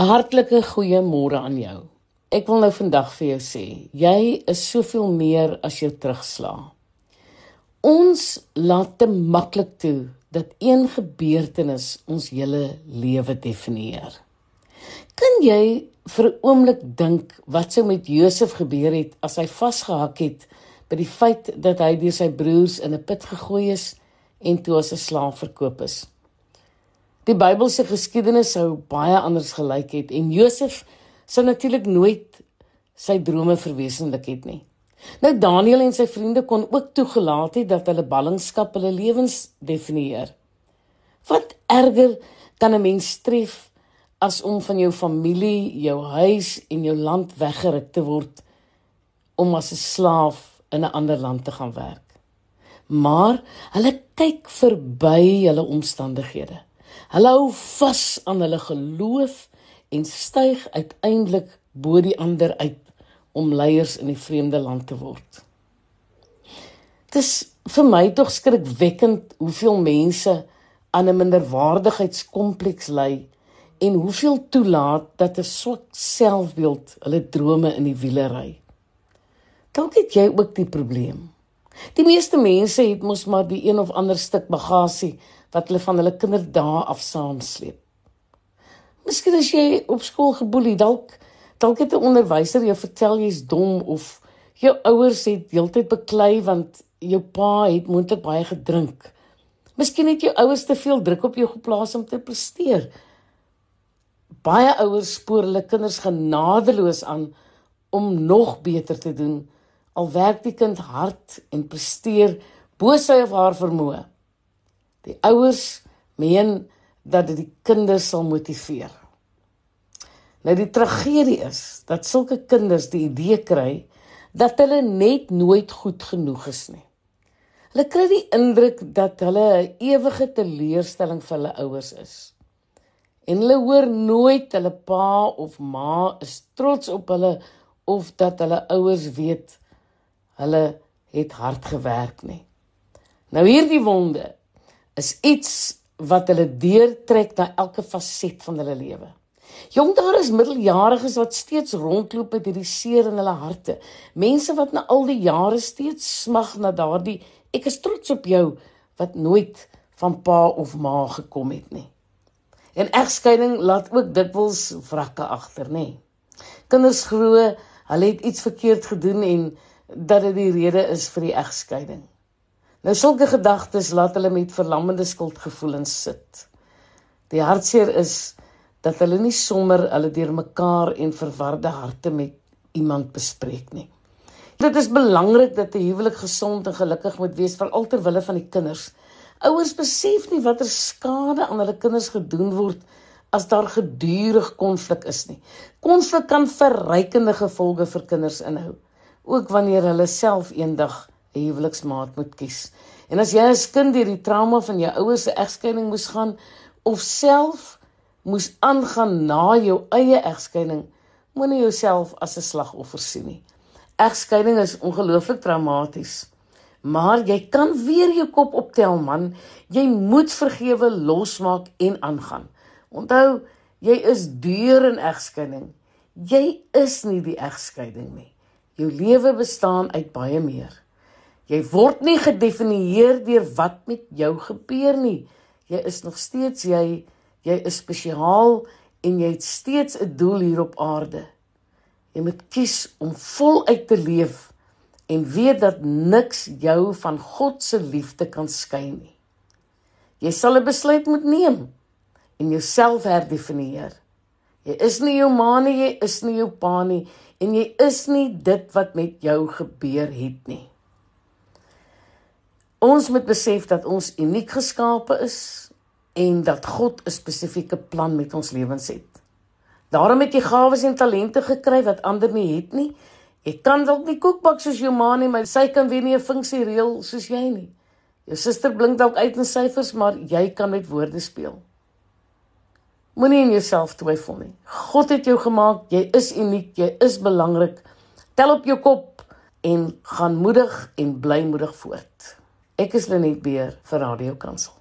'n Hartlike goeiemôre aan jou. Ek wil nou vandag vir jou sê, jy is soveel meer as jou terugslag. Ons laat te maklik toe dat een gebeurtenis ons hele lewe definieer. Kan jy vir 'n oomblik dink wat sou met Josef gebeur het as hy vasgehak het by die feit dat hy deur sy broers in 'n put gegooi is en toe as 'n slaaf verkoop is? Die Bybelse geskiedenis sou baie anders gelyk het en Josef sou natuurlik nooit sy drome verwesenlik het nie. Nou Daniël en sy vriende kon ook toegelaat het dat hulle ballingskap hulle lewens definieer. Wat erger kan 'n mens tref as om van jou familie, jou huis en jou land weggeruk te word om as 'n slaaf in 'n ander land te gaan werk. Maar hulle kyk verby hulle omstandighede. Hulle hou vas aan hulle geloof en styg uiteindelik bo die ander uit om leiers in die vreemde land te word. Dit is vir my tog skrikwekkend hoeveel mense aan 'n minderwaardigheidskompleks ly en hoeveel toelaat dat 'n swak selfbeeld hulle drome in die wiele ry. Dalk het jy ook die probleem. Die meeste mense het mos maar die een of ander stuk bagasie wat hulle van hulle kinderdae af saamsleep. Miskien as jy op skool geboelie dalk dalk het 'n onderwyser jou vertel jy's dom of jou ouers het heeltyd beklei want jou pa het moontlik baie gedrink. Miskien het jou ouers te veel druk op jou geplaas om te presteer baie ouers spoor hulle kinders genadeloos aan om nog beter te doen al werk die kind hard en presteer bo sy of haar vermoë. Die ouers meen dat dit die kinders sal motiveer. Nou die tragedie is dat sulke kinders die idee kry dat hulle net nooit goed genoeg is nie. Hulle kry die indruk dat hulle 'n ewige teleurstelling vir hulle ouers is en hulle hoor nooit hulle pa of ma is trots op hulle of dat hulle ouers weet hulle het hard gewerk nie. Nou hierdie wonde is iets wat hulle deurtrek na elke faset van hulle lewe. Jong daar is middeljariges wat steeds rondloop met hierdie seer in hulle harte. Mense wat na al die jare steeds smag na daardie ek is trots op jou wat nooit van pa of ma gekom het nie. En egskeiding laat ook dikwels wrakke agter, nê. Kinders glo hulle het iets verkeerd gedoen en dat dit die rede is vir die egskeiding. Nou sulke gedagtes laat hulle met verlammende skuldgevoelens sit. Die hartseer is dat hulle nie sommer hulle deurmekaar en verwarde harte met iemand bespreek nie. Dit is belangrik dat 'n huwelik gesond en gelukkig moet wees vir alter wille van die kinders. Ouers besef nie watter skade aan hulle kinders gedoen word as daar gedurig konflik is nie. Konflik kan verrykende gevolge vir kinders inhou, ook wanneer hulle self eendag 'n huweliksmaat moet kies. En as jy as kind deur die trauma van jou ouers se egskeiding moes gaan of self moes aangaan na jou eie egskeiding, moenie jouself as 'n slagoffer sien nie. Egskeiding is ongelooflik traumaties. Maar jy kan weer jou kop optel man. Jy moet vergewe, losmaak en aangaan. Onthou, jy is deur in egskeiding. Jy is nie die egskeiding nie. Jou lewe bestaan uit baie meer. Jy word nie gedefinieer deur wat met jou gebeur nie. Jy is nog steeds jy. Jy is spesiaal en jy het steeds 'n doel hier op aarde. Jy moet kies om voluit te leef en weet dat niks jou van God se liefde kan skei nie. Jy sal 'n besluit moet neem en jouself herdefinieer. Jy is nie jou ma nie, jy is nie jou pa nie en jy is nie dit wat met jou gebeur het nie. Ons moet besef dat ons uniek geskape is en dat God 'n spesifieke plan met ons lewens het. Daarom het jy gawes en talente gekry wat ander nie het nie Ek kan dalk nie koek bak soos jou ma nie, maar sy kan weer nie 'n funksie reël soos jy nie. Jou suster blink dalk uit in syfers, maar jy kan met woorde speel. Moenie in jouself twyfel nie. God het jou gemaak, jy is uniek, jy is belangrik. Tel op jou kop en gaan moedig en blymoedig voort. Ek is Lenet Beer vir Radio Kansel.